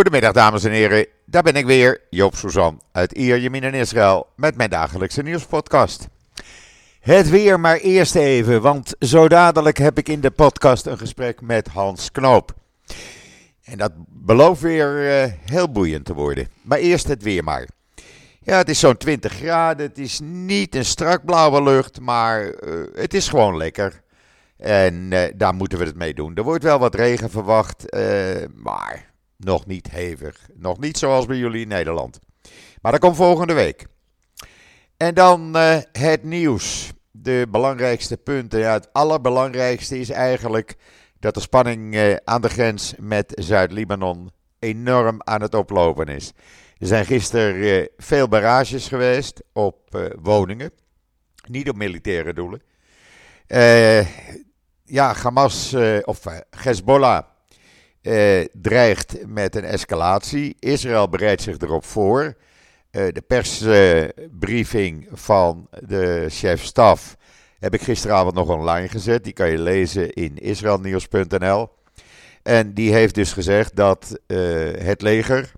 Goedemiddag dames en heren, daar ben ik weer, Joop Suzan uit Ierjemien in Israël met mijn dagelijkse nieuwspodcast. Het weer maar eerst even, want zo dadelijk heb ik in de podcast een gesprek met Hans Knoop. En dat belooft weer uh, heel boeiend te worden. Maar eerst het weer maar. Ja, het is zo'n 20 graden, het is niet een strak blauwe lucht, maar uh, het is gewoon lekker. En uh, daar moeten we het mee doen. Er wordt wel wat regen verwacht, maar nog niet hevig. Nog niet zoals bij jullie in Nederland. Maar dat komt volgende week. En dan uh, het nieuws. De belangrijkste punten. Ja, het allerbelangrijkste is eigenlijk dat de spanning uh, aan de grens met Zuid-Libanon enorm aan het oplopen is. Er zijn gisteren uh, veel barrages geweest op woningen. Niet op militaire doelen. ja, Hamas of Hezbollah eh, dreigt met een escalatie. Israël bereidt zich erop voor. Uh, de persbriefing van de chef-staf heb ik gisteravond nog online gezet. Die kan je lezen in israelnieuws.nl. En die heeft dus gezegd dat uh, het leger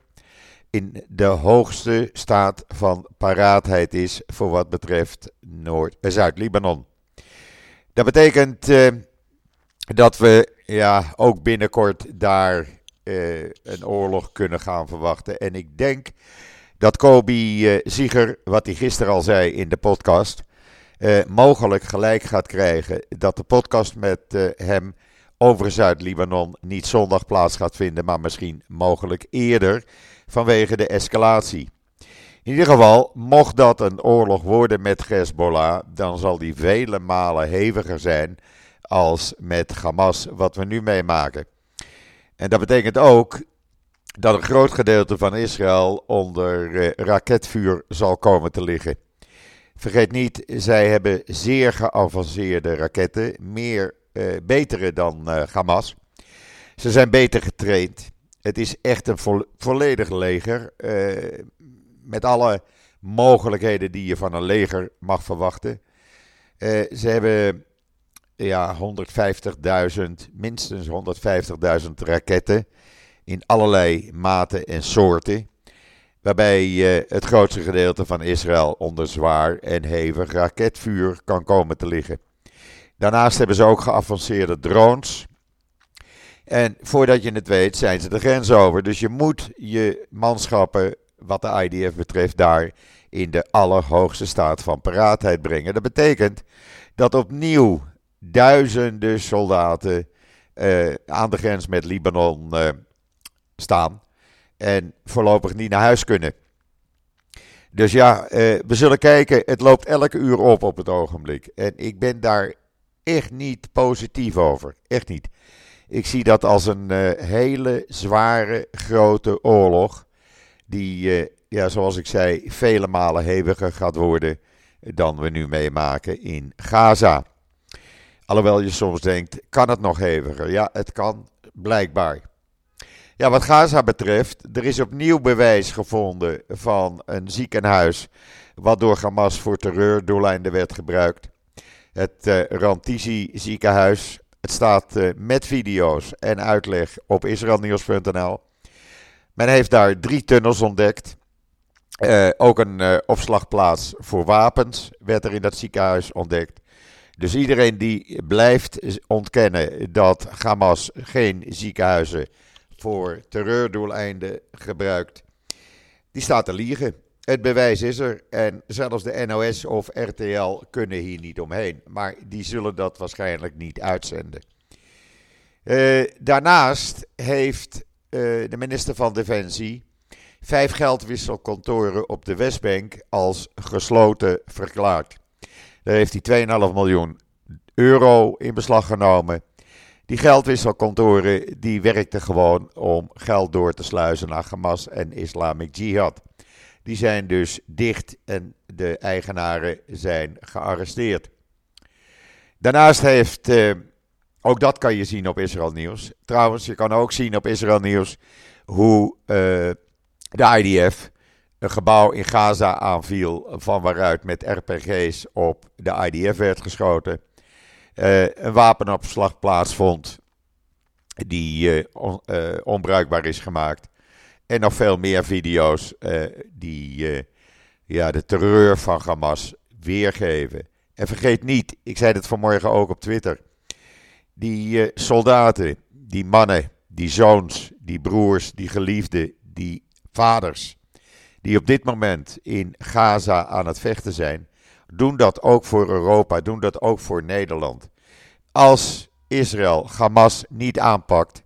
in de hoogste staat van paraatheid is voor wat betreft Noord- Zuid-Libanon. Dat betekent dat we ja, ook binnenkort daar uh, een oorlog kunnen gaan verwachten. En ik denk dat Kobi uh, Zieger, wat hij gisteren al zei in de podcast, uh, mogelijk gelijk gaat krijgen dat de podcast met hem over Zuid-Libanon niet zondag plaats gaat vinden, maar misschien mogelijk eerder vanwege de escalatie. In ieder geval, mocht dat een oorlog worden met Hezbollah, dan zal die vele malen heviger zijn als met Hamas, wat we nu meemaken. En dat betekent ook dat een groot gedeelte van Israël onder eh, raketvuur zal komen te liggen. Vergeet niet, zij hebben zeer geavanceerde raketten, meer uh, betere dan uh, Hamas. Ze zijn beter getraind. Het is echt een vo volledig leger, met alle mogelijkheden die je van een leger mag verwachten. ze hebben ja, 150.000, minstens 150.000 raketten in allerlei maten en soorten. Waarbij uh, het grootste gedeelte van Israël onder zwaar en hevig raketvuur kan komen te liggen. Daarnaast hebben ze ook geavanceerde drones. En voordat je het weet, zijn ze de grens over. Dus je moet je manschappen, wat de IDF betreft, daar in de allerhoogste staat van paraatheid brengen. Dat betekent dat opnieuw duizenden soldaten uh, aan de grens met Libanon uh, staan. En voorlopig niet naar huis kunnen. Dus ja, uh, we zullen kijken. Het loopt elke uur op op het ogenblik. En ik ben daar echt niet positief over. Echt niet. Ik zie dat als een hele zware, grote oorlog. Die, ja, zoals ik zei, vele malen heviger gaat worden dan we nu meemaken in Gaza. Alhoewel je soms denkt, kan het nog heviger? Ja, het kan, blijkbaar. Ja, wat Gaza betreft, er is opnieuw bewijs gevonden van een ziekenhuis wat door Hamas voor terreurdoeleinden werd gebruikt. Het uh, Rantisi ziekenhuis. Het staat uh, met video's en uitleg op israelnieuws.nl. Men heeft daar drie tunnels ontdekt. Uh, ook een opslagplaats voor wapens werd er in dat ziekenhuis ontdekt. Dus iedereen die blijft ontkennen dat Hamas geen ziekenhuizen voor terreurdoeleinden gebruikt, die staat te liegen. Het bewijs is er en zelfs de NOS of RTL kunnen hier niet omheen. Maar die zullen dat waarschijnlijk niet uitzenden. Uh, daarnaast heeft uh, de minister van Defensie vijf geldwisselkantoren op de Westbank als gesloten verklaard. Daar heeft hij 2,5 miljoen euro in beslag genomen. Die geldwisselkantoren die werkten gewoon om geld door te sluizen naar Hamas en Islamic Jihad. Die zijn dus dicht en de eigenaren zijn gearresteerd. Daarnaast heeft, eh, ook dat kan je zien op Israël Nieuws. Trouwens, je kan ook zien op Israël Nieuws hoe uh, de IDF een gebouw in Gaza aanviel, van waaruit met RPG's op de IDF werd geschoten. Uh, een wapenopslag plaatsvond die on, uh, onbruikbaar is gemaakt. En nog veel meer video's die ja, de terreur van Hamas weergeven. En vergeet niet, ik zei het vanmorgen ook op Twitter. Die soldaten, die mannen, die zoons, die broers, die geliefden, die vaders, die op dit moment in Gaza aan het vechten zijn, doen dat ook voor Europa, doen dat ook voor Nederland. Als Israël Hamas niet aanpakt,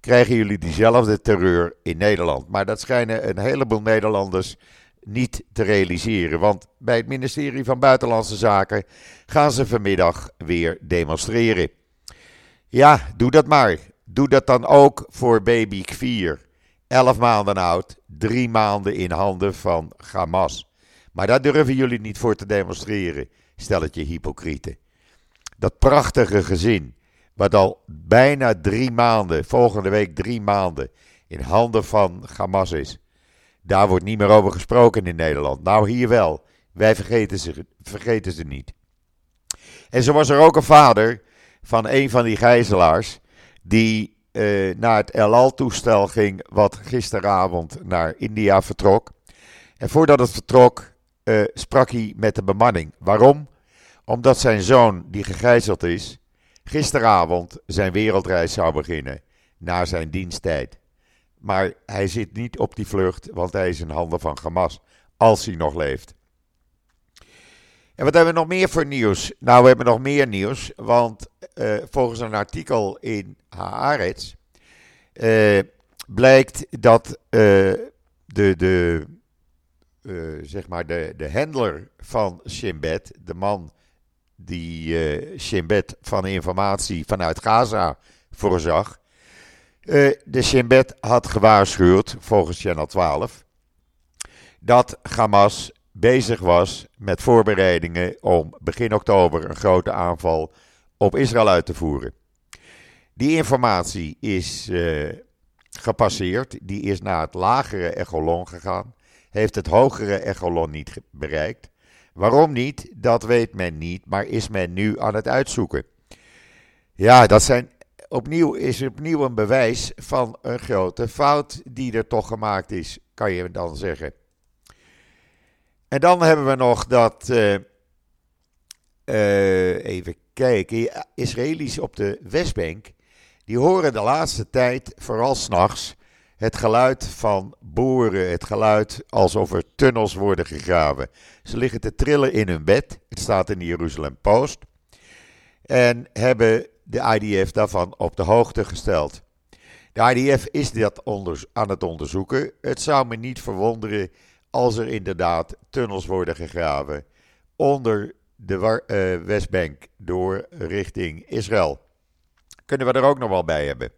krijgen jullie diezelfde terreur in Nederland. Maar dat schijnen een heleboel Nederlanders niet te realiseren. Want bij het ministerie van Buitenlandse Zaken gaan ze vanmiddag weer demonstreren. Ja, doe dat maar. Doe dat dan ook voor baby 4. 11 maanden oud, 3 maanden in handen van Hamas. Maar daar durven jullie niet voor te demonstreren, stelletje hypocrieten. Dat prachtige gezin, wat al bijna drie maanden, volgende week drie maanden, in handen van Hamas is. Daar wordt niet meer over gesproken in Nederland. Nou, hier wel. Wij vergeten ze, vergeten ze niet. En zo was er ook een vader van een van die gijzelaars, die uh, naar het El Al-toestel ging, wat gisteravond naar India vertrok. En voordat het vertrok, uh, sprak hij met de bemanning. Waarom? Omdat zijn zoon, die gegijzeld is, gisteravond zijn wereldreis zou beginnen na zijn diensttijd. Maar hij zit niet op die vlucht, want hij is in handen van Hamas, als hij nog leeft. En wat hebben we nog meer voor nieuws? Nou, we hebben nog meer nieuws, want uh, volgens een artikel in Haaretz uh, blijkt dat uh, de, de, zeg maar de, de handler van Shimbet, de man die Shimbet van informatie vanuit Gaza voorzag, de Shimbet had gewaarschuwd, volgens Channel 12, dat Hamas bezig was met voorbereidingen om begin oktober een grote aanval op Israël uit te voeren. Die informatie is uh, gepasseerd, die is naar het lagere echelon gegaan, heeft het hogere echelon niet bereikt. Waarom niet, dat weet men niet, maar is men nu aan het uitzoeken. Ja, dat zijn opnieuw, is opnieuw een bewijs van een grote fout die er toch gemaakt is, kan je dan zeggen. En dan hebben we nog dat. Uh, uh, even kijken. Israëli's op de Westbank. Die horen de laatste tijd, vooral s'nachts, het geluid van boeren. Het geluid alsof er tunnels worden gegraven. Ze liggen te trillen in hun bed. Het staat in de Jeruzalem Post. En hebben de IDF daarvan op de hoogte gesteld. De IDF is dat aan het onderzoeken. Het zou me niet verwonderen als er inderdaad tunnels worden gegraven onder de uh, Westbank door richting Israël. Kunnen we er ook nog wel bij hebben.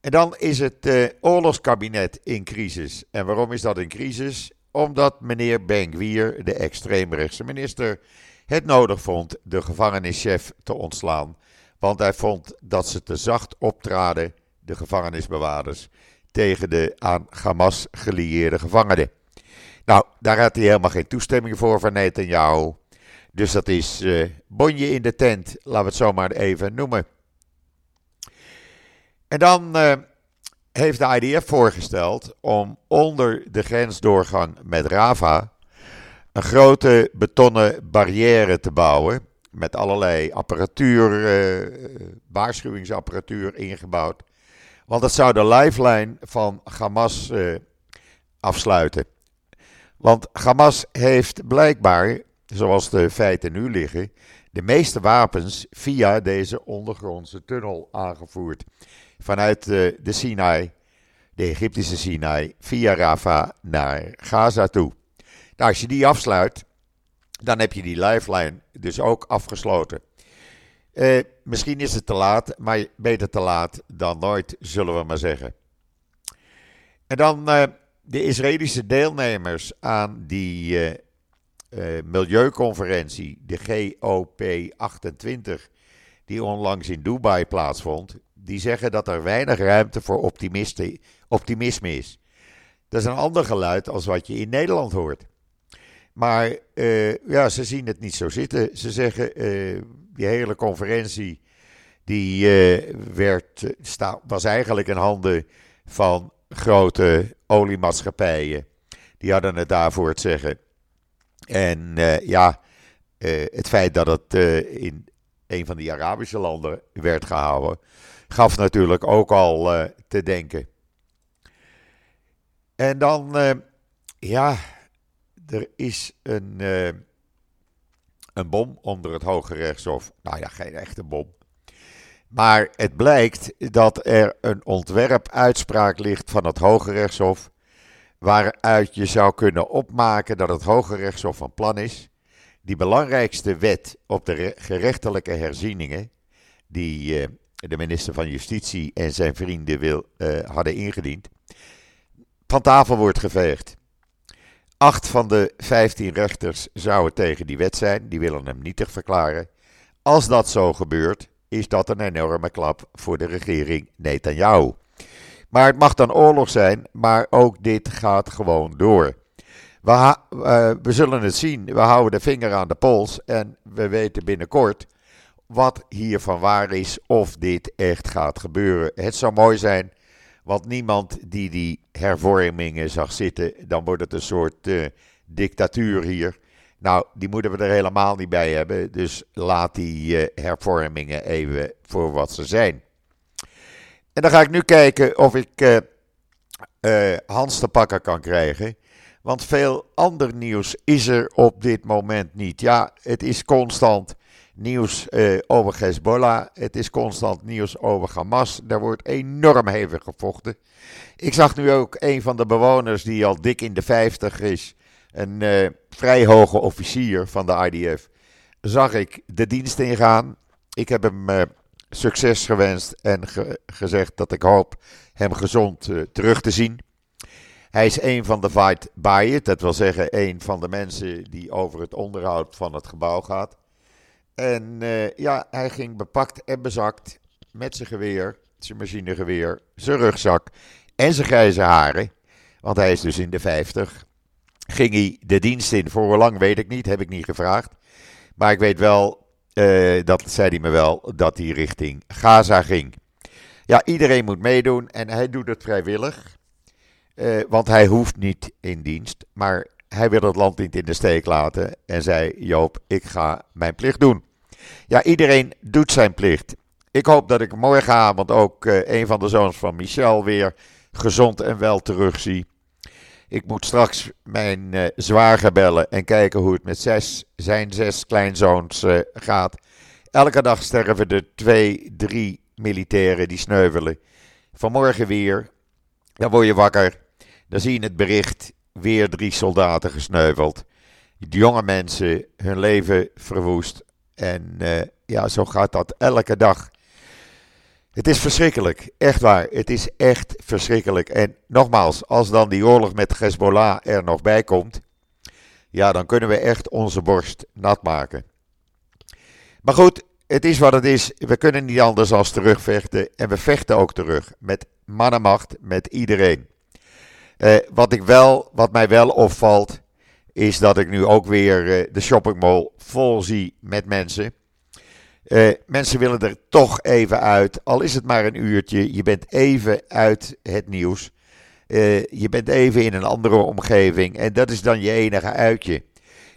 En dan is het uh, oorlogskabinet in crisis. En waarom is dat in crisis? Omdat meneer Ben-Gvir, de extreemrechtse minister, het nodig vond de gevangenischef te ontslaan. Want hij vond dat ze te zacht optraden, de gevangenisbewaarders, tegen de aan Hamas gelieerde gevangenen. Nou, daar had hij helemaal geen toestemming voor van Netanyahu. Dus dat is uh, bonje in de tent, laten we het zo maar even noemen. En dan uh, heeft de IDF voorgesteld om onder de grensdoorgang met Rava een grote betonnen barrière te bouwen. Met allerlei apparatuur, uh, waarschuwingsapparatuur ingebouwd. Want dat zou de lifeline van Hamas afsluiten. Want Hamas heeft blijkbaar, zoals de feiten nu liggen, de meeste wapens via deze ondergrondse tunnel aangevoerd. Vanuit de, de Sinai, de Egyptische Sinai, via Rafah naar Gaza toe. Nou, als je die afsluit, dan heb je die lifeline dus ook afgesloten. Eh, misschien is het te laat, maar beter te laat dan nooit, zullen we maar zeggen. En dan eh, de Israëlische deelnemers aan die uh, uh, milieuconferentie, de GOP28, die onlangs in Dubai plaatsvond, die zeggen dat er weinig ruimte voor optimisme is. Dat is een ander geluid als wat je in Nederland hoort. Maar uh, ja, ze zien het niet zo zitten. Ze zeggen, die hele conferentie die werd, sta, was eigenlijk in handen van grote oliemaatschappijen. Die hadden het daarvoor het zeggen. En ja, het feit dat het in een van die Arabische landen werd gehouden, gaf natuurlijk ook al te denken. En dan, ja, er is een, een bom onder het Hoge Rechtshof. Nou ja, geen echte bom. Maar het blijkt dat er een ontwerpuitspraak ligt van het Hoge Rechtshof. Waaruit je zou kunnen opmaken dat het Hoge Rechtshof van plan is. Die belangrijkste wet op de gerechtelijke herzieningen. die uh, de minister van Justitie en zijn vrienden wil, uh, hadden ingediend. van tafel wordt geveegd. Acht van de vijftien rechters zouden tegen die wet zijn. Die willen hem nietig verklaren. Als dat zo gebeurt, is dat een enorme klap voor de regering Netanyahu. Maar het mag dan oorlog zijn, maar ook dit gaat gewoon door. We, uh, we, zullen het zien. We houden de vinger aan de pols en we weten binnenkort wat hiervan waar is of dit echt gaat gebeuren. Het zou mooi zijn, want niemand die die hervormingen zag zitten, dan wordt het een soort uh, dictatuur hier. Nou, die moeten we er helemaal niet bij hebben. Dus laat die uh, hervormingen even voor wat ze zijn. En dan ga ik nu kijken of ik uh, Hans te pakken kan krijgen. Want veel ander nieuws is er op dit moment niet. Ja, het is constant nieuws over Hezbollah. Het is constant nieuws over Hamas. Daar wordt enorm hevig gevochten. Ik zag nu ook een van de bewoners die al dik in de 50 is een uh, vrij hoge officier van de IDF, zag ik de dienst ingaan. Ik heb hem uh, succes gewenst en ge gezegd dat ik hoop hem gezond uh, terug te zien. Hij is een van de fight it, dat wil zeggen een van de mensen die over het onderhoud van het gebouw gaat. En ja, hij ging bepakt en bezakt met zijn geweer, zijn machinegeweer, zijn rugzak en zijn grijze haren. Want hij is dus in de 50 ging hij de dienst in. Voor hoe lang weet ik niet, heb ik niet gevraagd. Maar ik weet wel, uh, dat zei hij me wel, dat hij richting Gaza ging. Ja, iedereen moet meedoen en hij doet het vrijwillig. Uh, want hij hoeft niet in dienst, maar hij wil het land niet in de steek laten. En zei: Joop, ik ga mijn plicht doen. Ja, iedereen doet zijn plicht. Ik hoop dat ik morgenavond ook uh, een van de zoons van Michel weer gezond en wel terugzie. Ik moet straks mijn uh, zwager bellen en kijken hoe het met zes, zijn zes kleinzoons uh, gaat. Elke dag sterven er twee, drie militairen die sneuvelen. Vanmorgen weer, dan word je wakker. Dan zie je het bericht, weer drie soldaten gesneuveld. Jonge mensen, hun leven verwoest. En uh, ja, zo gaat dat elke dag. Het is verschrikkelijk, echt waar. Het is echt verschrikkelijk. En nogmaals, als dan die oorlog met Hezbollah er nog bij komt, ja, dan kunnen we echt onze borst nat maken. Maar goed, het is wat het is. We kunnen niet anders als terugvechten. En we vechten ook terug. Met mannenmacht, met iedereen. Eh, wat, ik wel, wat mij wel opvalt, is dat ik nu ook weer eh, de shoppingmall vol zie met mensen. Uh, mensen willen er toch even uit, al is het maar een uurtje. Je bent even uit het nieuws. Uh, je bent even in een andere omgeving en dat is dan je enige uitje.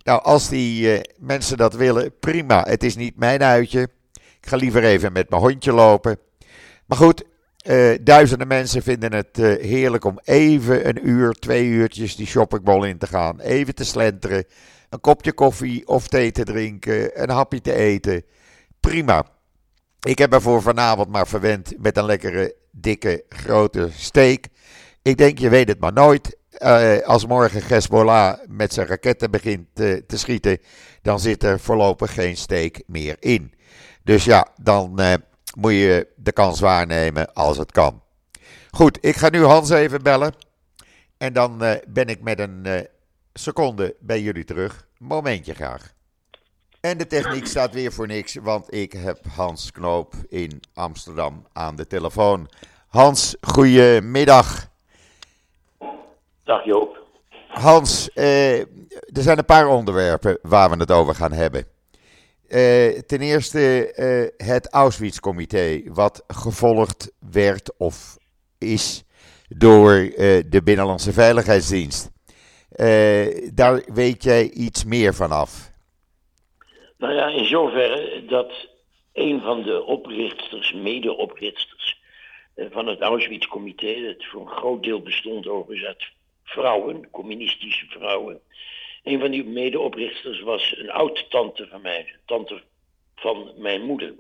Nou, als die uh, mensen dat willen, prima. Het is niet mijn uitje. Ik ga liever even met mijn hondje lopen. Maar goed, duizenden mensen vinden het heerlijk om even een uur, twee uurtjes die shoppingbol in te gaan. Even te slenteren, een kopje koffie of thee te drinken, een hapje te eten prima. Ik heb er voor vanavond maar verwend met een lekkere, dikke, grote steak. Ik denk, je weet het maar nooit. Uh, als morgen Hezbollah met zijn raketten begint te schieten, dan zit er voorlopig geen steek meer in. Dus ja, dan uh, moet je de kans waarnemen als het kan. Goed, ik ga nu Hans even bellen. En dan ben ik met een seconde bij jullie terug. Momentje graag. En de techniek staat weer voor niks, want ik heb Hans Knoop in Amsterdam aan de telefoon. Hans, goedemiddag. Dag Joop. Hans, eh, er zijn een paar onderwerpen waar we het over gaan hebben. Eh, ten eerste uh, het Auschwitz-comité, wat gevolgd werd of is door de Binnenlandse Veiligheidsdienst. daar weet jij iets meer van af. Nou ja, in zoverre dat een van de oprichters, mede-oprichters van het Auschwitz-comité, dat voor een groot deel bestond overigens uit vrouwen, communistische vrouwen. Een van die medeoprichters was een oud-tante van mij, tante van mijn moeder.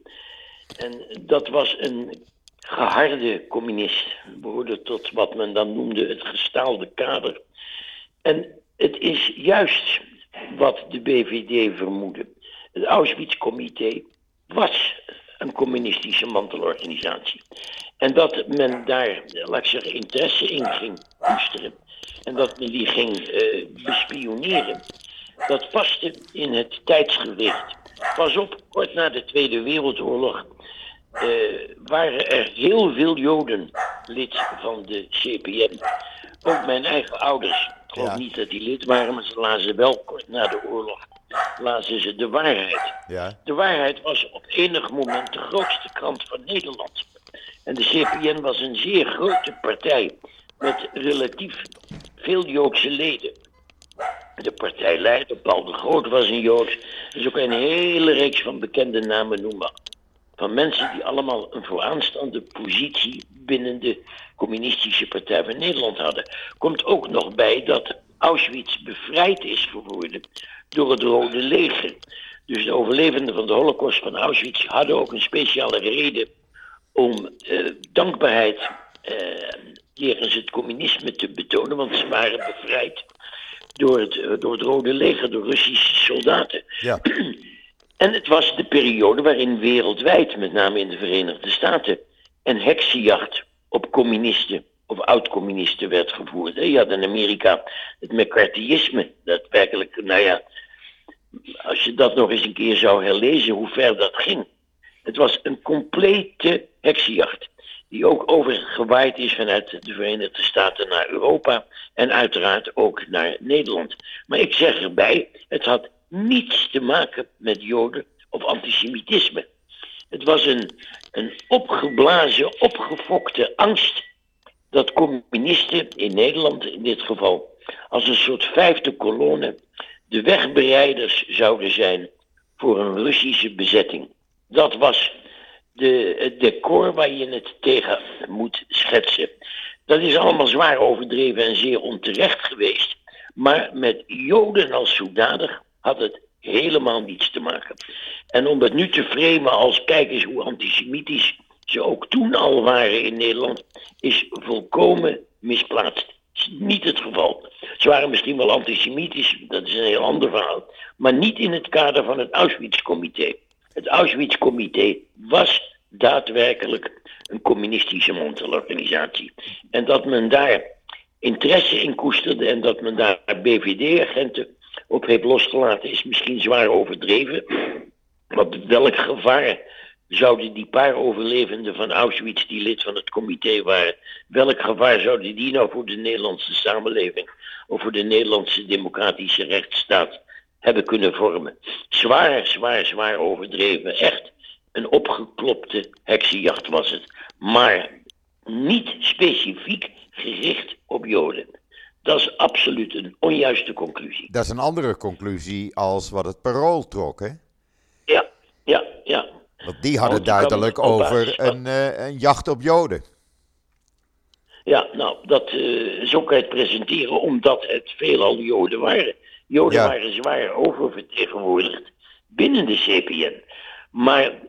En dat was een geharde communist, behoorde tot wat men dan noemde het gestaalde kader. En het is juist wat de BVD vermoedde. Het Auschwitz-comité was een communistische mantelorganisatie. En dat men daar, laat ik zeggen, interesse in ging koesteren. En dat men die ging uh, bespioneren. Dat paste in het tijdsgewicht. Pas op, kort na de Tweede Wereldoorlog uh, waren er heel veel Joden lid van de CPN. Ook mijn eigen ouders. Ik geloof niet dat die lid waren, maar ze lazen wel kort na de oorlog lazen ze de waarheid. Ja. De waarheid was op enig moment de grootste krant van Nederland. En de CPN was een zeer grote partij met relatief veel Joodse leden. De partijleider Paul de Groot was een Jood. Is ook een hele reeks van bekende namen noemen. Van mensen die allemaal een vooraanstaande positie binnen de Communistische Partij van Nederland hadden. Komt ook nog bij dat Auschwitz bevrijd is geworden door het Rode Leger. Dus de overlevenden van de Holocaust van Auschwitz hadden ook een speciale reden om eh, dankbaarheid uh, het communisme te betonen, want ze waren bevrijd door het, eh, door het Rode Leger, door Russische soldaten. Ja. En het was de periode waarin wereldwijd, met name in de Verenigde Staten, een heksenjacht op communisten of oud-communisten werd gevoerd. Je had in Amerika het McCarthyisme, dat werkelijk, nou ja, als je dat nog eens een keer zou herlezen, hoe ver dat ging. Het was een complete heksenjacht. Die ook overgewaaid is vanuit de Verenigde Staten naar Europa. En uiteraard ook naar Nederland. Maar ik zeg erbij, het had niets te maken met Joden of antisemitisme. Het was een, een opgeblazen, opgefokte angst dat communisten in Nederland in dit geval als een soort vijfde kolonne de wegbereiders zouden zijn voor een Russische bezetting. Dat was de, het decor waar je het tegen moet schetsen. Dat is allemaal zwaar overdreven en zeer onterecht geweest. Maar met Joden als zodanig had het helemaal niets te maken. En om het nu te framen als kijk eens hoe antisemitisch ze ook toen al waren in Nederland, is volkomen misplaatst. Is niet het geval. Ze waren misschien wel antisemitisch, dat is een heel ander verhaal. Maar niet in het kader van het Auschwitz-comité. Het Auschwitz-comité was daadwerkelijk een communistische mantelorganisatie. En dat men daar interesse in koesterde en dat men daar BVD-agenten op heeft losgelaten, is misschien zwaar overdreven. Maar welk gevaar zouden die paar overlevenden van Auschwitz, die lid van het comité waren, welk gevaar zouden die nou voor de Nederlandse samenleving of voor de Nederlandse democratische rechtsstaat hebben kunnen vormen? Zwaar, zwaar, zwaar overdreven. Echt een opgeklopte heksenjacht was het. Maar niet specifiek gericht op Joden. Dat is absoluut een onjuiste conclusie. Dat is een andere conclusie als wat het parool trok, hè? Want die hadden duidelijk over een, uh, een, jacht op Joden. Ja, nou, dat, uh, zo kan je het presenteren, omdat het veelal Joden waren. Joden waren zwaar oververtegenwoordigd binnen de CPN. Maar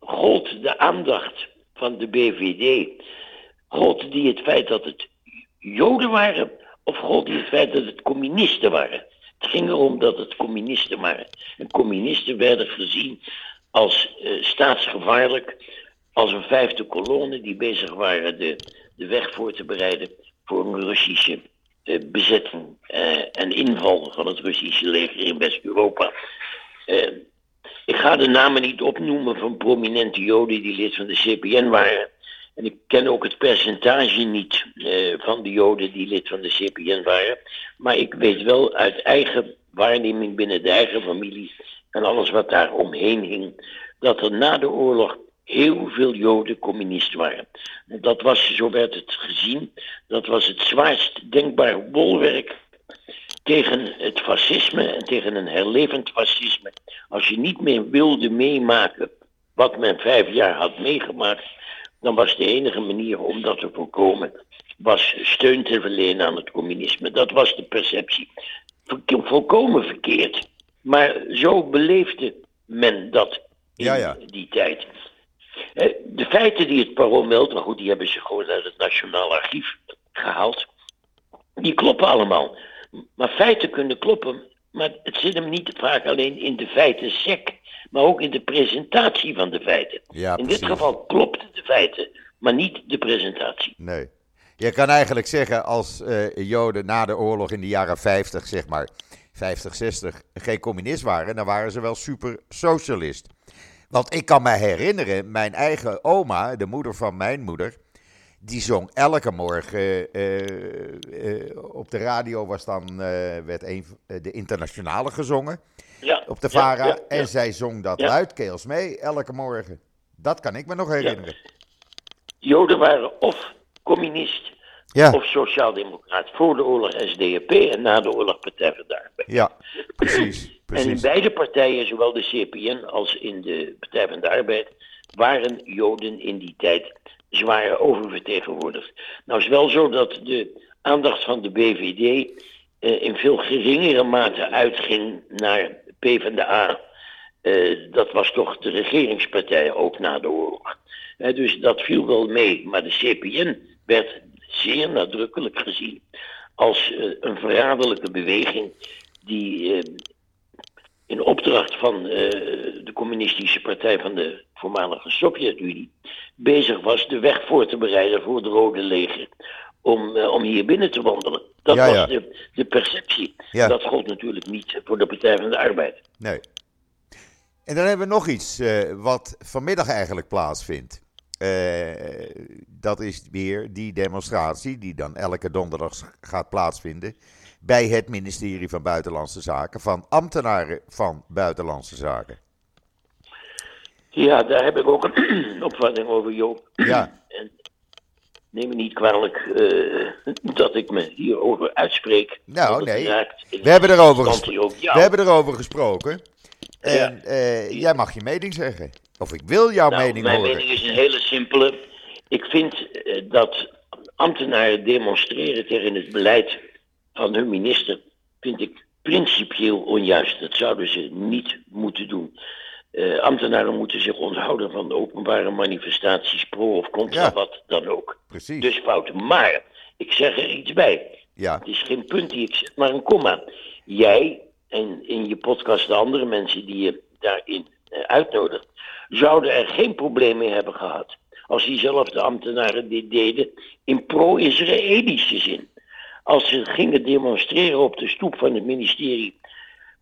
gold de aandacht van de BVD, gold die het feit dat het Joden waren, of gold die het feit dat het communisten waren? Het ging erom dat het communisten waren. En communisten werden gezien als uh, staatsgevaarlijk, als een vijfde kolonne die bezig waren de, de weg voor te bereiden voor een Russische uh, bezetting uh, en inval van het Russische leger in West-Europa. ik ga de namen niet opnoemen van prominente Joden die lid van de CPN waren. En ik ken ook het percentage niet van de Joden die lid van de CPN waren. Maar ik weet wel uit eigen waarneming binnen de eigen familie en alles wat daar omheen hing, dat er na de oorlog heel veel Joden communist waren. Dat was, zo werd het gezien, dat was het zwaarst denkbare bolwerk tegen het fascisme en tegen een herlevend fascisme. Als je niet meer wilde meemaken wat men vijf jaar had meegemaakt, dan was de enige manier om dat te voorkomen, was steun te verlenen aan het communisme. Dat was de perceptie. Volkomen verkeerd. Maar zo beleefde men dat in die tijd. De feiten die het parool meldt, maar goed, die hebben ze gewoon uit het Nationaal Archief gehaald. Die kloppen allemaal. Maar feiten kunnen kloppen, maar het zit hem niet vaak alleen in de feiten sec, maar ook in de presentatie van de feiten. in dit geval klopt de feiten, maar niet de presentatie. Nee. Je kan eigenlijk zeggen, als uh, Joden na de oorlog in de jaren 50, zeg maar, 50, 60, geen communist waren, dan waren ze wel super socialist. Want ik kan me herinneren, mijn eigen oma, de moeder van mijn moeder, die zong elke morgen uh, uh, op de radio was dan uh, werd een, de internationale gezongen ja, op de Vara ja, en zij zong dat luidkeels mee elke morgen. Dat kan ik me nog herinneren. Joden waren of communist of sociaaldemocraat voor de oorlog SDAP en na de oorlog Partij van de Arbeid. Ja, precies, precies. En in beide partijen, zowel de CPN als in de Partij van de Arbeid, waren Joden in die tijd zwaar oververtegenwoordigd. Nou is wel zo dat de aandacht van de BVD eh, in veel geringere mate uitging naar PvdA. Uh, dat was toch de regeringspartij ook na de oorlog. Dus dat viel wel mee. Maar de CPN werd zeer nadrukkelijk gezien als uh, een verraderlijke beweging die uh, in opdracht van uh, de communistische partij van de voormalige Sovjet-Unie bezig was de weg voor te bereiden voor het Rode Leger om, om hier binnen te wandelen. Dat was De, de perceptie. Dat gold natuurlijk niet voor de Partij van de Arbeid. Nee. En dan hebben we nog iets wat vanmiddag eigenlijk plaatsvindt. Uh, dat is weer die demonstratie die dan elke donderdag gaat plaatsvinden bij het ministerie van Buitenlandse Zaken van ambtenaren van Buitenlandse Zaken. Ja, daar heb ik ook een opvatting over, Joop. Ja. En neem me niet kwalijk uh, dat ik me hierover uitspreek. Nou, nee. We hebben, erover we hebben erover gesproken. En ja. uh, jij mag je mening zeggen. Of ik wil jouw nou, mening mijn horen. Mijn mening is een hele simpele. Ik vind uh, dat ambtenaren demonstreren tegen het beleid van hun minister, vind ik principieel onjuist. Dat zouden ze niet moeten doen. Uh, ambtenaren moeten zich onthouden van openbare manifestaties, pro of contra, ja. wat dan ook. Precies. Dus fout. Maar, ik zeg er iets bij. Ja. Het is geen punt die ik zet, maar een komma. Jij en in je podcast de andere mensen die je daarin uh, uitnodigt, zouden er geen probleem mee hebben gehad. Als diezelfde ambtenaren dit deden in pro-Israëlische zin. Als ze gingen demonstreren op de stoep van het ministerie,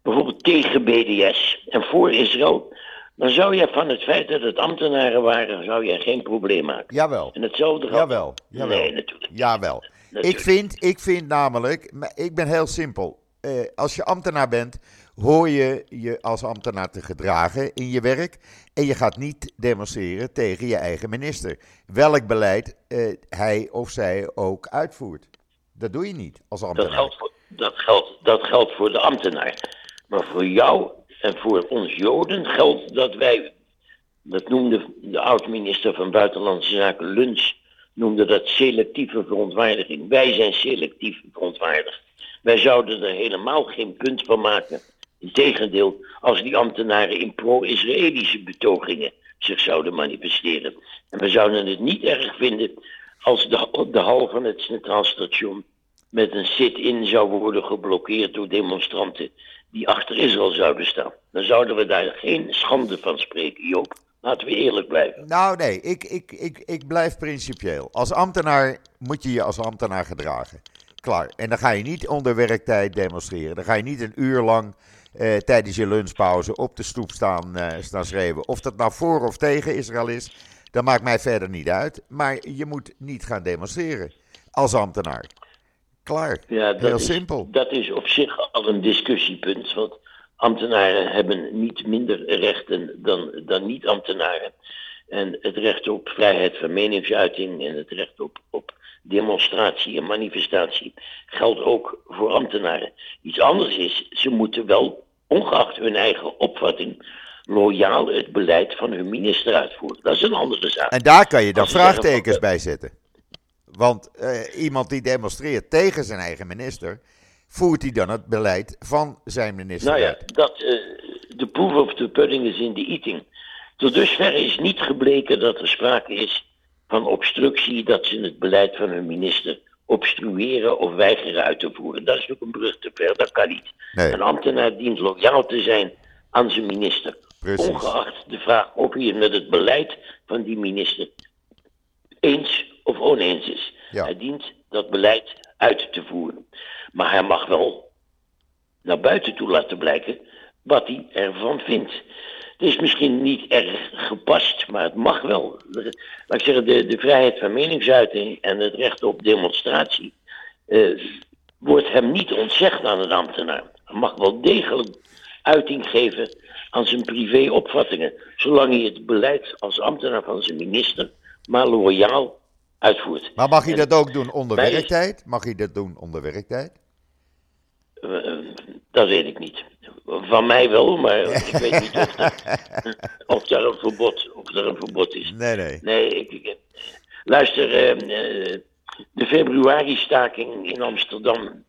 bijvoorbeeld tegen BDS en voor Israël, dan zou je van het feit dat het ambtenaren waren, zou je geen probleem maken. Jawel. En hetzelfde Jawel. Jawel. Nee, natuurlijk. Jawel. Natuurlijk. Ik, vind, ik vind namelijk, ik ben heel simpel. Uh, als je ambtenaar bent, hoor je je als ambtenaar te gedragen in je werk. En je gaat niet demonstreren tegen je eigen minister. Welk beleid uh, hij of zij ook uitvoert. Dat doe je niet als ambtenaar. Dat geldt, voor, dat, geldt, dat geldt voor de ambtenaar. Maar voor jou en voor ons Joden geldt dat wij, dat noemde de oud-minister van Buitenlandse Zaken Luns, noemde dat selectieve verontwaardiging. Wij zijn selectief verontwaardigd. Wij zouden er helemaal geen punt van maken Integendeel, als die ambtenaren in pro-Israëlische betogingen zich zouden manifesteren. En we zouden het niet erg vinden als de, de hal van het Centraal Station met een sit-in zou worden geblokkeerd door demonstranten die achter Israël zouden staan. Dan zouden we daar geen schande van spreken, Joop. Laten we eerlijk blijven. Nou, nee, ik, ik, ik, ik blijf principieel. Als ambtenaar moet je je als ambtenaar gedragen. Klaar. En dan ga je niet onder werktijd demonstreren. Dan ga je niet een uur lang eh, tijdens je lunchpauze op de stoep staan, uh, staan schreeuwen. Of dat nou voor of tegen Israël is, dat maakt mij verder niet uit. Maar je moet niet gaan demonstreren als ambtenaar. Klaar. Ja, dat Heel is, simpel. Dat is op zich al een discussiepunt. Want ambtenaren hebben niet minder rechten dan, dan niet-ambtenaren. En het recht op vrijheid van meningsuiting en het recht op, op demonstratie en manifestatie geldt ook voor ambtenaren. Iets anders is, ze moeten wel, ongeacht hun eigen opvatting, loyaal het beleid van hun minister uitvoeren. Dat is een andere zaak. En daar kan je dan vraagtekens bij zetten. Want uh, iemand die demonstreert tegen zijn eigen minister, voert hij dan het beleid van zijn minister nou ja, uit? Dat, uh, de proof of the pudding is in the eating. Tot dusver is niet gebleken dat er sprake is van obstructie, dat ze het beleid van hun minister obstrueren of weigeren uit te voeren. Dat is natuurlijk een brug te ver, dat kan niet. Nee. Een ambtenaar dient loyaal te zijn aan zijn minister. Precies. Ongeacht de vraag of hij het met het beleid van die minister eens of oneens is. Ja. Hij dient dat beleid uit te voeren. Maar hij mag wel naar buiten toe laten blijken wat hij ervan vindt. Het is misschien niet erg gepast, maar het mag wel. De- Laat ik zeggen, de, de vrijheid van meningsuiting en het recht op demonstratie eh, wordt hem niet ontzegd aan een ambtenaar. Hij mag wel degelijk uiting geven aan zijn privéopvattingen, zolang hij het beleid als ambtenaar van zijn minister maar loyaal uitvoert. Maar mag hij dat ook doen onder werktijd? Mag hij dat doen onder werktijd? Eh, dat weet ik niet. Van mij wel, maar ik weet niet of, of daar een verbod, of er een verbod is. Nee, nee. Nee, ik, ik- luister, eh, eh, de februari-staking in Amsterdam,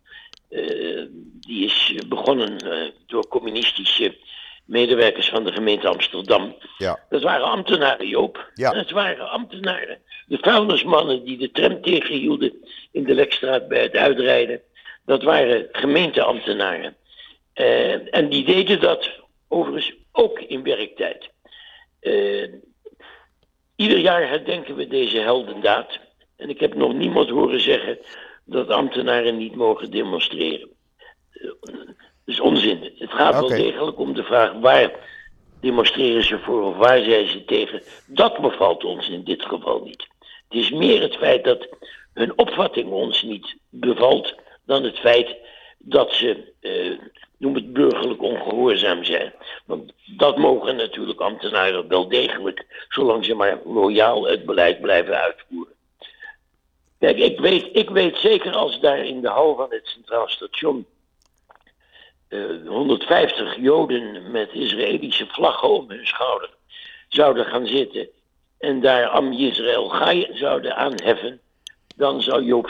eh, die is begonnen eh, door communistische medewerkers van de gemeente Amsterdam. Ja. Dat waren ambtenaren, Joop. Ja. Dat waren ambtenaren. De vuilnismannen die de tram tegenhielden in de Lekstraat bij het uitrijden, dat waren gemeenteambtenaren. Eh, en die deden dat overigens ook in werktijd. Eh, ieder jaar herdenken we deze heldendaad. En ik heb nog niemand horen zeggen dat ambtenaren niet mogen demonstreren. Eh, Dat is onzin. Het gaat wel degelijk om de vraag waar demonstreren ze voor of waar zijn ze tegen. Dat bevalt ons in dit geval niet. Het is meer het feit dat hun opvatting ons niet bevalt dan het feit dat ze, eh, noem het burgerlijk ongehoorzaam zijn. Want dat mogen natuurlijk ambtenaren wel degelijk, zolang ze maar loyaal het beleid blijven uitvoeren. Kijk, ik weet, ik weet zeker als daar in de hal van het Centraal Station eh, 150 Joden met Israëlische vlaggen om hun schouder zouden gaan zitten en daar Am Yisrael Gai zouden aanheffen, dan zou Joop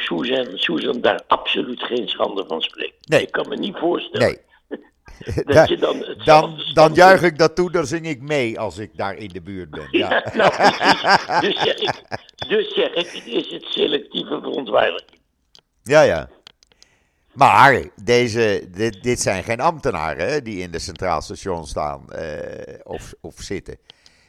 Susan daar absoluut geen schande van spreken. Nee. Ik kan me niet voorstellen Nee. Dat je dan Dan, juich ik dat toe, dan zing ik mee als ik daar in de buurt ben. Ja, Ja. nou. Dus zeg ik, dus zeg ik, is het selectieve verontwaardiging. Ja, ja. Maar deze, dit, dit zijn geen ambtenaren hè, die in de Centraal Station staan eh, of, of zitten.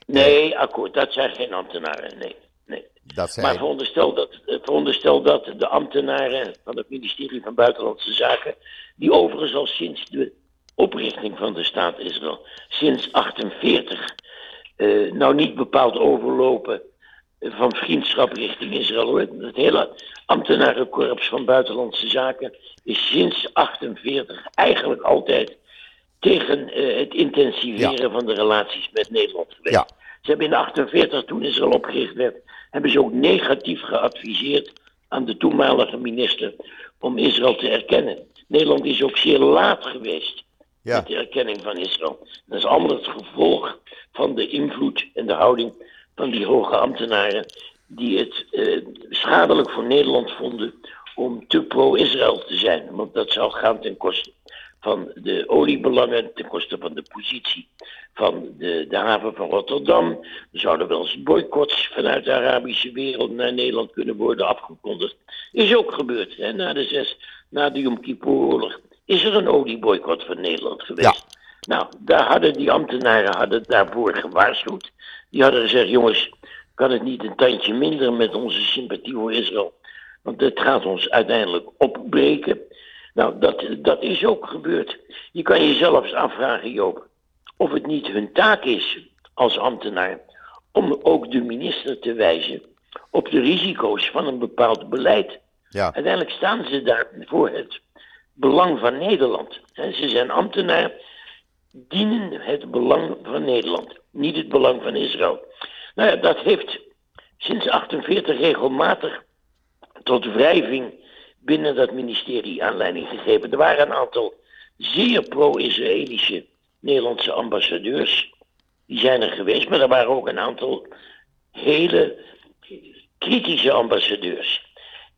Nee, akkoord, dat zijn geen ambtenaren, nee. nee. Dat zijn, Maar veronderstel dat, eh, veronderstel dat de ambtenaren van het ministerie van Buitenlandse Zaken, die overigens al sinds de oprichting van de staat Israël, sinds 48, eh, nou niet bepaald overlopen van vriendschap richting Israël. Het hele ambtenarenkorps van Buitenlandse Zaken is sinds 48 eigenlijk altijd tegen eh, het intensiveren van de relaties met Nederland geweest. Ja. Ze hebben in 48, toen Israël opgericht werd, hebben ze ook negatief geadviseerd aan de toenmalige minister om Israël te erkennen. Nederland is ook zeer laat geweest met de erkenning van Israël. Dat is allemaal het gevolg van de invloed en de houding van die hoge ambtenaren die het eh, schadelijk voor Nederland vonden om te pro-Israël te zijn. Want dat zou gaan ten koste van de oliebelangen, ten koste van de positie van de, de haven van Rotterdam. Er zouden wel eens boycotts vanuit de Arabische wereld naar Nederland kunnen worden afgekondigd. Is ook gebeurd. Hè? Na de zes, na de Yom Kippur-oorlog is er een olieboycott van Nederland geweest. Nou, daar hadden die ambtenaren hadden daarvoor gewaarschuwd. Die hadden gezegd, jongens, kan het niet een tandje minder met onze sympathie voor Israël? Want het gaat ons uiteindelijk opbreken. Nou, dat, dat is ook gebeurd. Je kan jezelf afvragen, Joop, of het niet hun taak is als ambtenaar om ook de minister te wijzen op de risico's van een bepaald beleid. ja, Uiteindelijk staan ze daar voor het belang van Nederland. Ze zijn ambtenaar, dienen het belang van Nederland, niet het belang van Israël. Nou ja, dat heeft sinds 48 regelmatig tot wrijving binnen dat ministerie aanleiding gegeven. Er waren een aantal zeer pro-Israëlische Nederlandse ambassadeurs. Die zijn er geweest, maar er waren ook een aantal hele kritische ambassadeurs.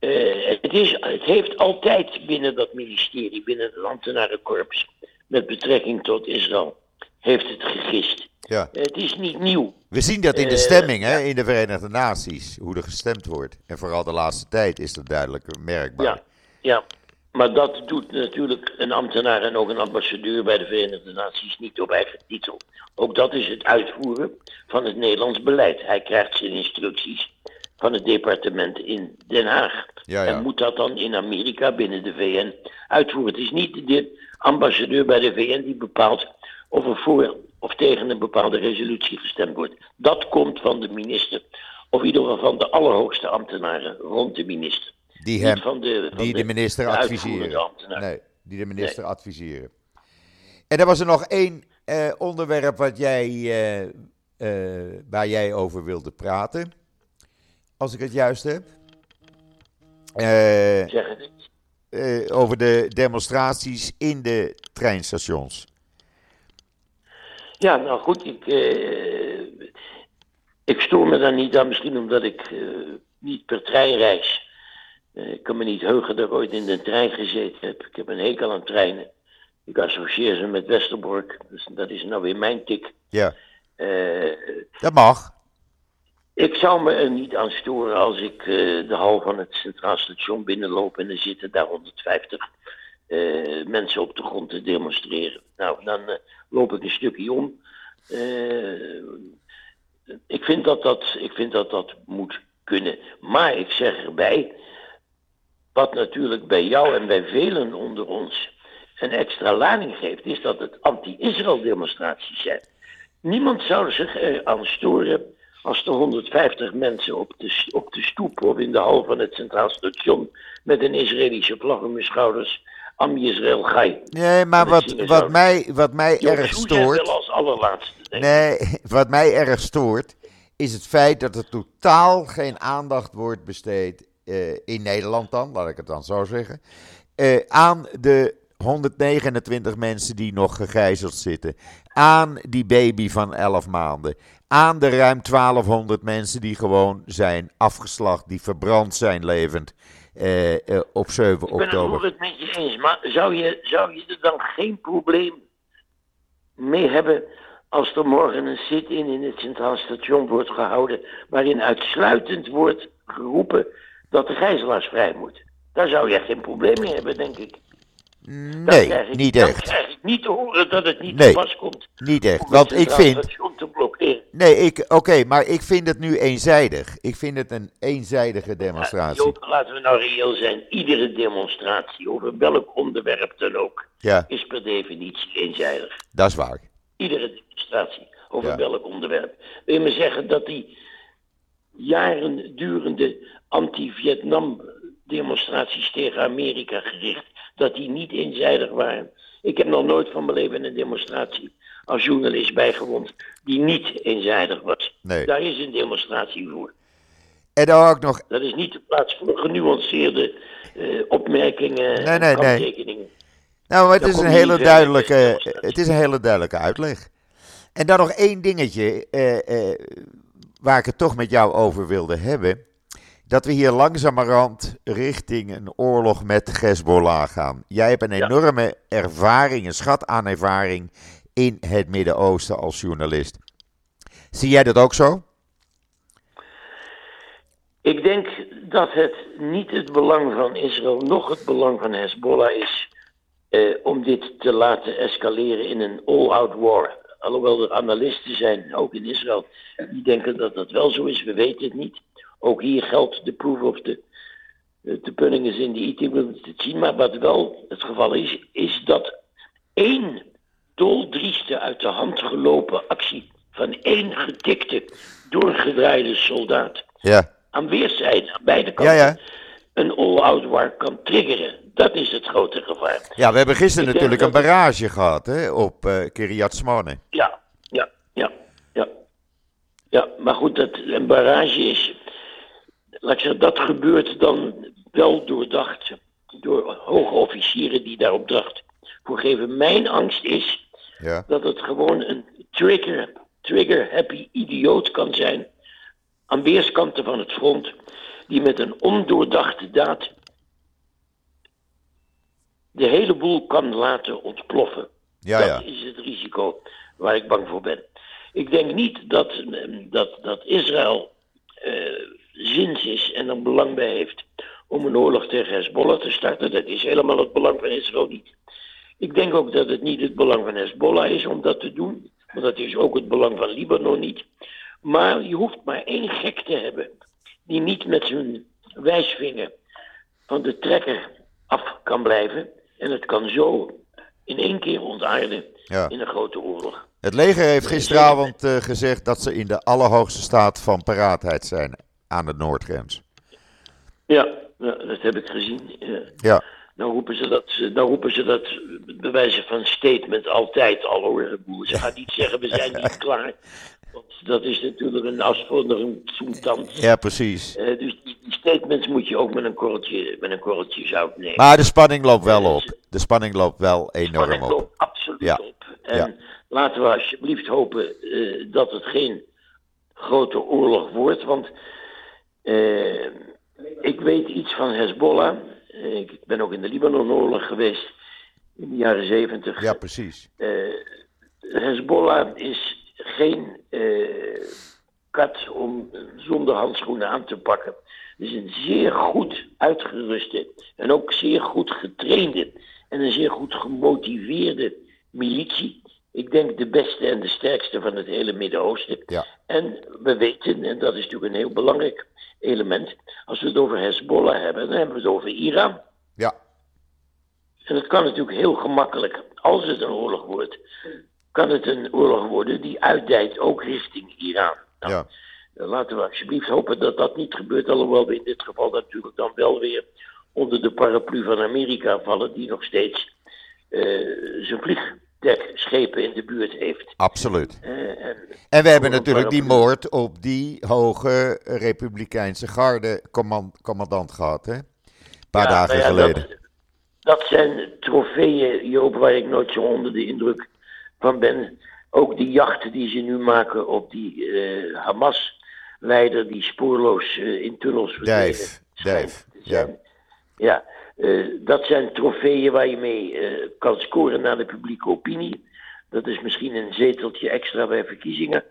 Uh, het, is, het heeft altijd binnen dat ministerie, binnen het ambtenarenkorps, met betrekking tot Israël, heeft het gegist. Ja. het is niet nieuw. We zien dat in de stemming hè, in de Verenigde Naties, hoe er gestemd wordt. En vooral de laatste tijd is dat duidelijk merkbaar. Ja, ja. maar dat doet natuurlijk een ambtenaar en ook een ambassadeur bij de Verenigde Naties niet op eigen titel. Ook dat is het uitvoeren van het Nederlands beleid. Hij krijgt zijn instructies van het departement in Den Haag. Ja, ja. En moet dat dan in Amerika binnen de VN uitvoeren. Het is niet de ambassadeur bij de VN die bepaalt of er voor of tegen een bepaalde resolutie gestemd wordt. Dat komt van de minister, of in ieder geval van de allerhoogste ambtenaren rond de minister. Die, hem, van de, van die de, minister de adviseren. Nee, die de minister adviseren. En er was er nog één eh, onderwerp wat jij, eh, eh, waar jij over wilde praten. Als ik het juist heb. Eh, Zeg het eens. eh, over de demonstraties in de treinstations. Ja, nou goed, ik, eh, ik stoor me daar niet aan, misschien omdat ik niet per trein reis. Ik kan me niet heugen dat ik ooit in de trein gezeten heb. Ik heb een hekel aan treinen. Ik associeer ze met Westerbork, dus dat is nou weer mijn tik. Ja, dat mag. Ik zou me er niet aan storen als ik eh, de hal van het Centraal Station binnenloop en er zitten daar 150 eh, mensen op de grond te demonstreren. Nou, dan eh, loop ik een stukje om. Ik, vind dat dat, ik vind dat dat moet kunnen. Maar ik zeg erbij, wat natuurlijk bij jou en bij velen onder ons een extra lading geeft, is dat het anti-Israël demonstraties zijn. Niemand zou zich aan storen als er 150 mensen op de, op de stoep of in de hal van het Centraal Station met een Israëlische vlag om hun schouders Am Yisrael Gai. Nee, maar wat, wat, mij, wat mij erg stoort. wel als allerlaatste. Nee, wat mij erg stoort, is het feit dat er totaal geen aandacht wordt besteed, eh, in Nederland dan, laat ik het dan zo zeggen, eh, aan de 129 mensen die nog gegijzeld zitten, aan die baby van 11 maanden, aan de ruim 1200 mensen die gewoon zijn afgeslacht, die verbrand zijn levend eh, eh, op 7 Ik ben oktober. het met je eens, maar zou je, zou je er dan geen probleem mee hebben als er morgen een sit-in in het Centraal Station wordt gehouden waarin uitsluitend wordt geroepen dat de gijzelaars vrij moeten? Daar zou je geen probleem mee hebben, denk ik. Nee, krijg ik- niet echt. krijg ik niet te horen dat het niet Nee. te pas komt. Niet echt. Want ik vind, te blokkeren. Nee, ik, oké, maar ik vind het nu eenzijdig. Ik vind het een eenzijdige demonstratie. Joop, laten we nou reëel zijn. Iedere demonstratie, over welk onderwerp dan ook, Ja, is per definitie eenzijdig. dat is waar. Iedere demonstratie, over Ja. welk onderwerp. Wil je me zeggen dat die jaren durende anti-Vietnam demonstraties tegen Amerika gericht, dat die niet eenzijdig waren? Ik heb nog nooit van mijn leven een demonstratie als journalist bijgewoond die niet eenzijdig was. Nee. Daar is een demonstratie voor. En dan ook nog, Dat is niet de plaats voor genuanceerde eh, opmerkingen Nee, en nee, nee. kanttekeningen. nou, maar het is een hele duidelijke, het is een hele duidelijke uitleg. En dan nog één dingetje eh, eh, waar ik het toch met jou over wilde hebben. Dat we hier langzamerhand richting een oorlog met Hezbollah gaan. Jij hebt een Ja. enorme ervaring, een schat aan ervaring in het Midden-Oosten als journalist. Zie jij dat ook zo? Ik denk dat het niet het belang van Israël, nog het belang van Hezbollah is eh, om dit te laten escaleren in een all-out war. Alhoewel er analisten zijn, ook in Israël, die denken dat dat wel zo is. We weten het niet. Ook hier geldt de proof of the, the pudding is in the eating, het zien. Maar wat wel het geval is, is dat één doldrieste uit de hand gelopen actie van één getikte, doorgedraaide soldaat Ja. aan weerszijden, aan beide kanten, Ja, ja. een all-out war kan triggeren. Dat is het grote gevaar. Ja, we hebben gisteren Ik natuurlijk een het- barrage gehad hè, op eh Kiryat Smone. Ja, ja, ja, ja. Ja, maar goed, dat een barrage is. Laat ik zeggen, dat gebeurt dan wel doordacht door hoge officieren die daar opdracht voor geven. Mijn angst is Ja. dat het gewoon een trigger, trigger happy idioot kan zijn aan weerskanten van het front, die met een ondoordachte daad de hele boel kan laten ontploffen. Ja, dat ja. is het risico waar ik bang voor ben. Ik denk niet dat, dat, dat Israël eh, zins is en er belang bij heeft om een oorlog tegen Hezbollah te starten. Dat is helemaal het belang van Israël niet. Ik denk ook dat het niet het belang van Hezbollah is om dat te doen. Want dat is ook het belang van Libanon niet. Maar je hoeft maar één gek te hebben die niet met zijn wijsvinger van de trekker af kan blijven. En het kan zo in één keer ontaarden Ja. in een grote oorlog. Het leger heeft gisteravond eh, gezegd dat ze in de allerhoogste staat van paraatheid zijn aan de Noordgrens. Ja, dat heb ik gezien. Ja. Dan roepen ze dat, dan roepen ze dat bij wijze van statement altijd al hoor. Ze gaan niet zeggen we zijn niet klaar. Want dat is natuurlijk een afsponderend zoemtand. ja precies. Eh, dus die, statements moet je ook met een korreltje, met een korreltje zout nemen. Maar de spanning loopt wel op. De spanning loopt wel enorm Spanning op. loopt absoluut Ja. op. En Ja. laten we alsjeblieft hopen eh, dat het geen grote oorlog wordt. Want eh, ik weet iets van Hezbollah. Eh, ik ben ook in de Libanon-oorlog geweest in de jaren zeventig. Ja, precies. Eh, Hezbollah is geen kat om zonder handschoenen aan te pakken. Het is een zeer goed uitgeruste en ook zeer goed getrainde en een zeer goed gemotiveerde militie. Ik denk de beste en de sterkste van het hele Midden-Oosten. Ja. En we weten, en dat is natuurlijk een heel belangrijk element, als we het over Hezbollah hebben, dan hebben we het over Iran. Ja, En het kan natuurlijk heel gemakkelijk, als het een oorlog wordt, kan het een oorlog worden die uitdijt ook richting Iran. Nou, ja. eh, Laten we alsjeblieft hopen dat dat niet gebeurt, alhoewel we in dit geval natuurlijk dan wel weer onder de paraplu van Amerika vallen, die nog steeds eh, zijn vliegdekschepen in de buurt heeft. absoluut. Eh, en En we hebben natuurlijk die moord op die hoge Republikeinse garde command- commandant gehad, hè? Een paar Ja, dagen nou ja, geleden. Dat, dat zijn trofeeën, Joop, waar ik nooit zo onder de indruk van ben. Ook die jachten die ze nu maken op die eh, Hamas-leider die spoorloos eh, in tunnels verdwenen Dijf, Dijf, ja. Ja, eh, dat zijn trofeeën waar je mee eh, kan scoren naar de publieke opinie. Dat is misschien een zeteltje extra bij verkiezingen.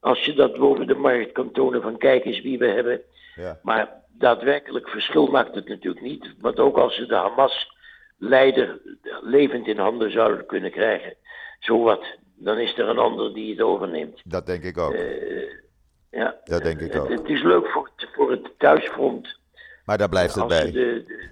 Als je dat boven de markt kan tonen van kijk eens wie we hebben. Ja. Maar daadwerkelijk verschil maakt het natuurlijk niet. Want ook als ze de Hamas-leider levend in handen zouden kunnen krijgen, zowat, dan is er een ander die het overneemt. Dat denk ik ook. Ja, Dat denk ik ook. het is leuk voor, het- voor het thuisfront. Maar daar blijft het Als bij. de, de-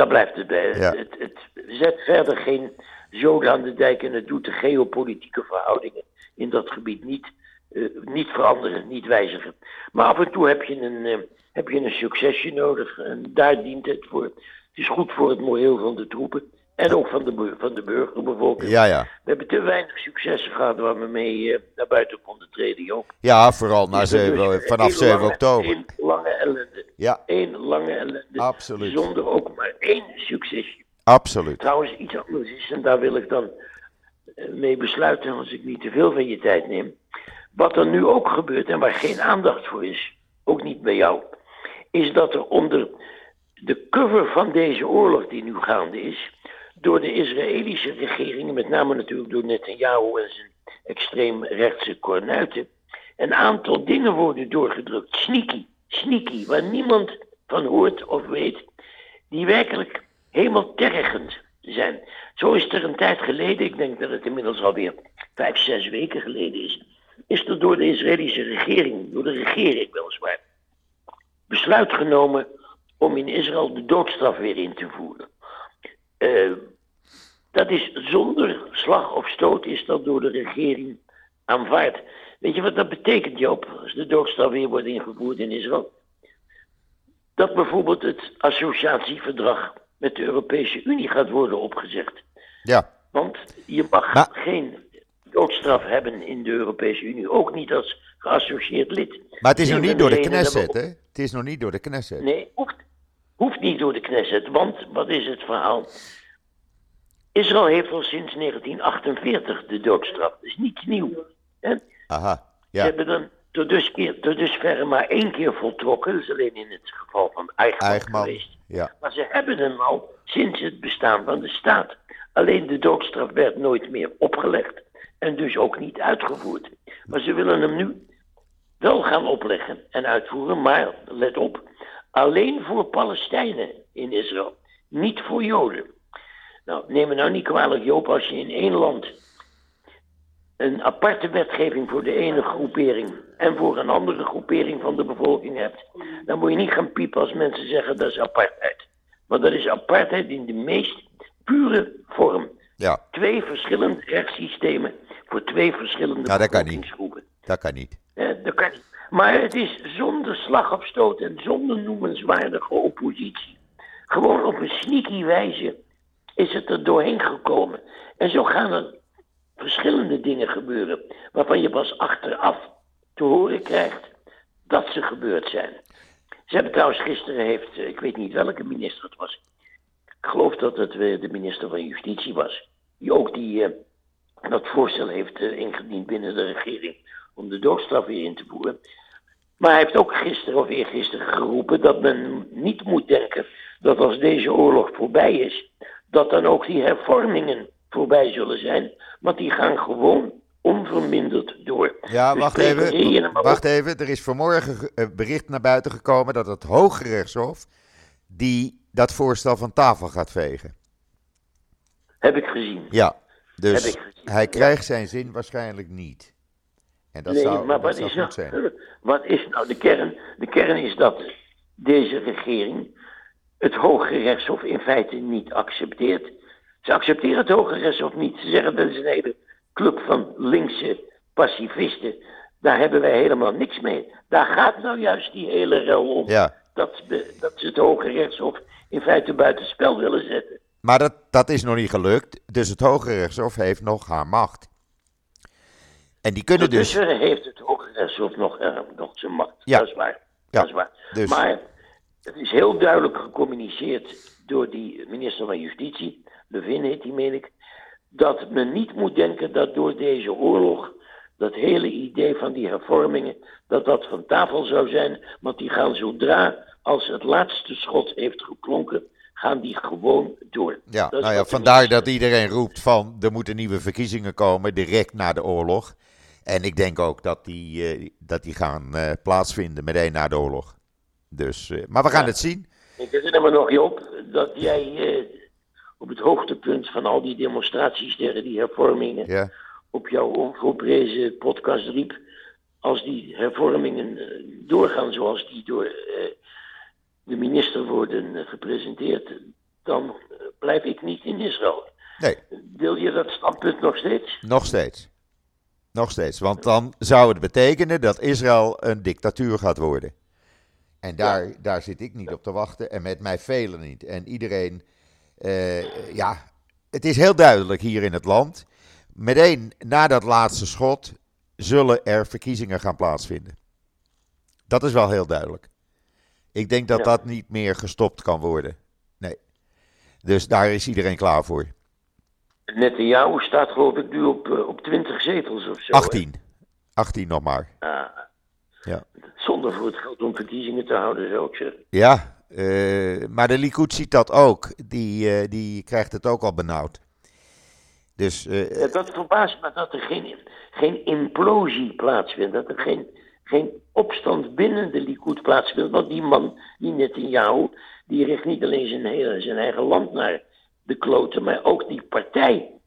daar blijft het bij. Ja. Het, het zet verder geen zoden aan de dijk en het doet de geopolitieke verhoudingen in dat gebied niet, eh, niet veranderen, niet wijzigen. Maar af en toe heb je een, eh, heb je een succesje nodig en daar dient het voor. Het is goed voor het moreel van de troepen en ook van de, van de burgerbevolking. Ja, ja. We hebben te weinig successen gehad waar we mee eh, naar buiten konden treden, Joop. Ja, vooral na Dus zeven, vanaf één 7 lange- oktober. één lange ellende. Ja, Eén lange ellende. Absoluut. Zonder ook maar één succesje. absoluut. Trouwens, iets anders is, en daar wil ik dan eh, mee besluiten als ik niet te veel van je tijd neem. Wat er nu ook gebeurt en waar geen aandacht voor is, ook niet bij jou, is dat er onder de cover van deze oorlog die nu gaande is, door de Israëlische regering, met name natuurlijk door Netanyahu en zijn extreem rechtse kornuiten, een aantal dingen worden doorgedrukt. Sneaky, sneaky, waar niemand van hoort of weet, die werkelijk helemaal tergend zijn. Zo is er een tijd geleden, ik denk dat het inmiddels alweer vijf, zes weken geleden is, is er door de Israëlische regering, door de regering weliswaar, besluit genomen om in Israël de doodstraf weer in te voeren. Eh, dat is zonder slag of stoot is dat door de regering aanvaard. Weet je wat dat betekent, Joop, als de doodstraf weer wordt ingevoerd in Israël? Dat bijvoorbeeld het associatieverdrag met de Europese Unie gaat worden opgezegd. Ja, Want je mag Maar- geen doodstraf hebben in de Europese Unie. Ook niet als geassocieerd lid. Maar het is nog niet door de Knesset, hè? Het is nog niet door de Knesset. Nee, hoeft, hoeft niet door de Knesset. Want, wat is het verhaal? Israël heeft al sinds 1948 de doodstraf. Dat is niets nieuw. Hè? Aha, Ze ja. hebben dan tot, duskeer, tot dusverre maar één keer voltrokken. Dat is alleen in het geval van Eichmann, Eichmann, geweest. ja. Maar ze hebben hem al sinds het bestaan van de staat. Alleen de doodstraf werd nooit meer opgelegd. En dus ook niet uitgevoerd. Maar ze willen hem nu wel gaan opleggen en uitvoeren. Maar let op, alleen voor Palestijnen in Israël. Niet voor Joden. Nou, neem me nou niet kwalijk, Joop, als je in één land een aparte wetgeving voor de ene groepering en voor een andere groepering van de bevolking hebt, dan moet je niet gaan piepen als mensen zeggen dat is apartheid. Want dat is apartheid in de meest pure vorm. Ja, Twee verschillende rechtssystemen voor twee verschillende Nou, dat kan niet. dat kan niet. Eh, dat kan niet. Maar het is zonder slag op stoot en zonder noemenswaardige oppositie. Gewoon op een sneaky wijze is het er doorheen gekomen. En zo gaan er verschillende dingen gebeuren. Waarvan je pas achteraf te horen krijgt dat ze gebeurd zijn. Ze hebben trouwens gisteren, heeft, eh, ik weet niet welke minister het was. Ik geloof dat het eh, de minister van Justitie was. Die ook die, eh, dat voorstel heeft ingediend binnen de regering om de doodstraf weer in te voeren. Maar hij heeft ook gisteren of eergisteren geroepen dat men niet moet denken dat als deze oorlog voorbij is, dat dan ook die hervormingen voorbij zullen zijn. Want die gaan gewoon onverminderd door. Ja, Dus wacht even. er Wacht op. even. Er is vanmorgen ge- een bericht naar buiten gekomen dat het Hoge Rechtshof die dat voorstel van tafel gaat vegen. Heb ik gezien. Ja, dus gezien. hij krijgt zijn zin waarschijnlijk niet. En dat nee, zou, maar wat is, nou, zijn. wat is nou de kern? De kern is dat deze regering het Hoge Rechtshof in feite niet accepteert. Ze accepteren het Hoge Rechtshof niet. Ze zeggen dat is een hele club van linkse pacifisten. Daar hebben wij helemaal niks mee. Daar gaat nou juist die hele rel om. Ja, Dat, dat ze het Hoge Rechtshof in feite buitenspel willen zetten. maar dat, dat is nog niet gelukt. Dus het Hoge Rechtshof heeft nog haar macht. En die kunnen Tot dus... dusver heeft het Hoge Rechtshof nog, eh, nog zijn macht. Ja. Dat is waar. Ja, Dat is waar. dus- Maar het is heel duidelijk gecommuniceerd door die minister van Justitie, Levin heet die, meen ik, dat men niet moet denken dat door deze oorlog dat hele idee van die hervormingen, dat dat van tafel zou zijn, want die gaan zodra als het laatste schot heeft geklonken, gaan die gewoon door. Ja, Dat nou ja, vandaar dat iedereen roept van er moeten nieuwe verkiezingen komen direct na de oorlog. En ik denk ook dat die, eh, dat die gaan eh, plaatsvinden meteen na de oorlog. Dus, eh, maar we gaan Ja. het zien. Ik herinner me nog, Joop, dat jij eh, op het hoogtepunt van al die demonstraties tegen die hervormingen Ja, op jouw onvolprezen podcast riep. Als die hervormingen eh, doorgaan zoals die door eh, de minister worden gepresenteerd, dan blijf ik niet in Israël. nee, Deel je dat standpunt nog steeds? nog steeds. Nog steeds. Want dan zou het betekenen dat Israël een dictatuur gaat worden. En daar, daar zit ik niet op te wachten. En met mij velen niet. En iedereen. eh, ja, het is heel duidelijk hier in het land. Meteen na dat laatste schot zullen er verkiezingen gaan plaatsvinden. Dat is wel heel duidelijk. Ik denk dat Ja. dat niet meer gestopt kan worden. Nee. Dus daar is iedereen klaar voor. Netanyahu staat geloof ik nu op, eh, op 20 zetels of zo. hè? 18. 18 nog maar. Ah, Ja. zonder voor het geld om verkiezingen te houden, zou ik zeggen. Ja, eh, maar de Likud ziet dat ook. Die, eh, die krijgt het ook al benauwd. Dus eh, Ja, dat verbaast me dat er geen, geen implosie plaatsvindt. Dat er geen, geen opstand binnen de Likud plaatsvindt. Want die man, die Netanyahu, die richt niet alleen zijn, hele, zijn eigen land naar de kloten, maar ook die partij.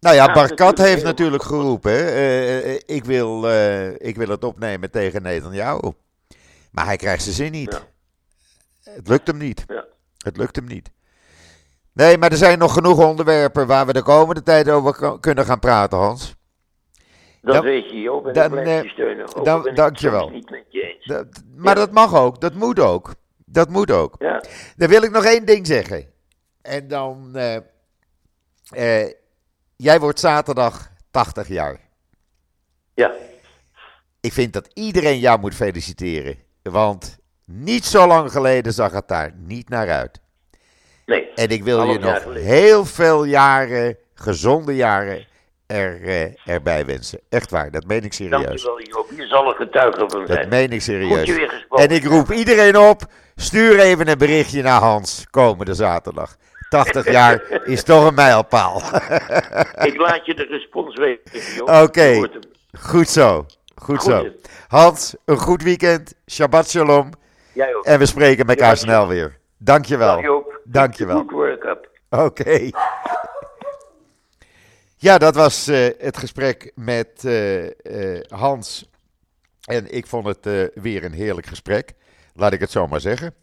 Nou ja, Barkat heeft natuurlijk geroepen: hè, eh, eh, ik, wil, eh, ik wil het opnemen tegen Netanyahu. Maar hij krijgt zijn zin niet. Het lukt hem niet. Ja. Het lukt hem niet. Nee, maar er zijn nog genoeg onderwerpen waar we de komende tijd over kunnen gaan praten, Hans. Dat Dan- weet je, Joop, en dan, dan, blijf je eh, steunen. Ook dan- al ben ik dankjewel. niet met je eens. Dat, maar Ja. dat mag ook. Dat moet ook. Dat moet ook. Ja, Dan wil ik nog één ding zeggen. En dan. eh, eh, jij wordt zaterdag 80 jaar. Ja. Ik vind dat iedereen jou moet feliciteren. Want niet zo lang geleden zag het daar niet naar uit. Nee. En ik wil je nog heel veel jaren, gezonde jaren, er, eh, erbij wensen. Echt waar, dat meen ik serieus. Dankjewel, Joop. Je zal er getuige van Dat zijn. meen ik Goed je serieus. weer gesproken. En ik roep iedereen op, stuur even een berichtje naar Hans komende zaterdag. 80 jaar is toch een mijlpaal. Ik laat je de respons weten. Oké. Je. Goed zo, goed zo. Hans, een goed weekend. Shabbat shalom. Jij ook. En we spreken elkaar Shabbat snel weer. Dankjewel. Dag, Joop. Dankjewel. Good work up. Oké. Ja, dat was eh, het gesprek met eh, eh, Hans. En ik vond het weer een heerlijk gesprek. Laat ik het zo maar zeggen.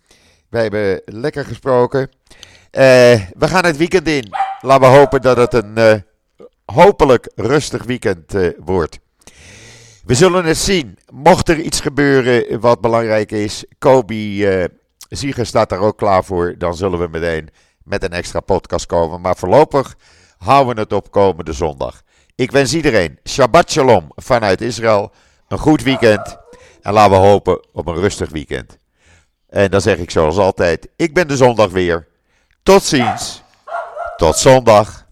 Wij hebben lekker gesproken. Eh, we gaan het weekend in. Laten we hopen dat het een eh, hopelijk rustig weekend eh, wordt. We zullen het zien. Mocht er iets gebeuren wat belangrijk is, Kobe Zieger staat daar ook klaar voor. Dan zullen we meteen met een extra podcast komen. Maar voorlopig houden we het op komende zondag. Ik wens iedereen Shabbat Shalom vanuit Israël. Een goed weekend. En laten we hopen op een rustig weekend. En dan zeg ik zoals altijd: ik ben de zondag weer. Tot ziens. Tot zondag.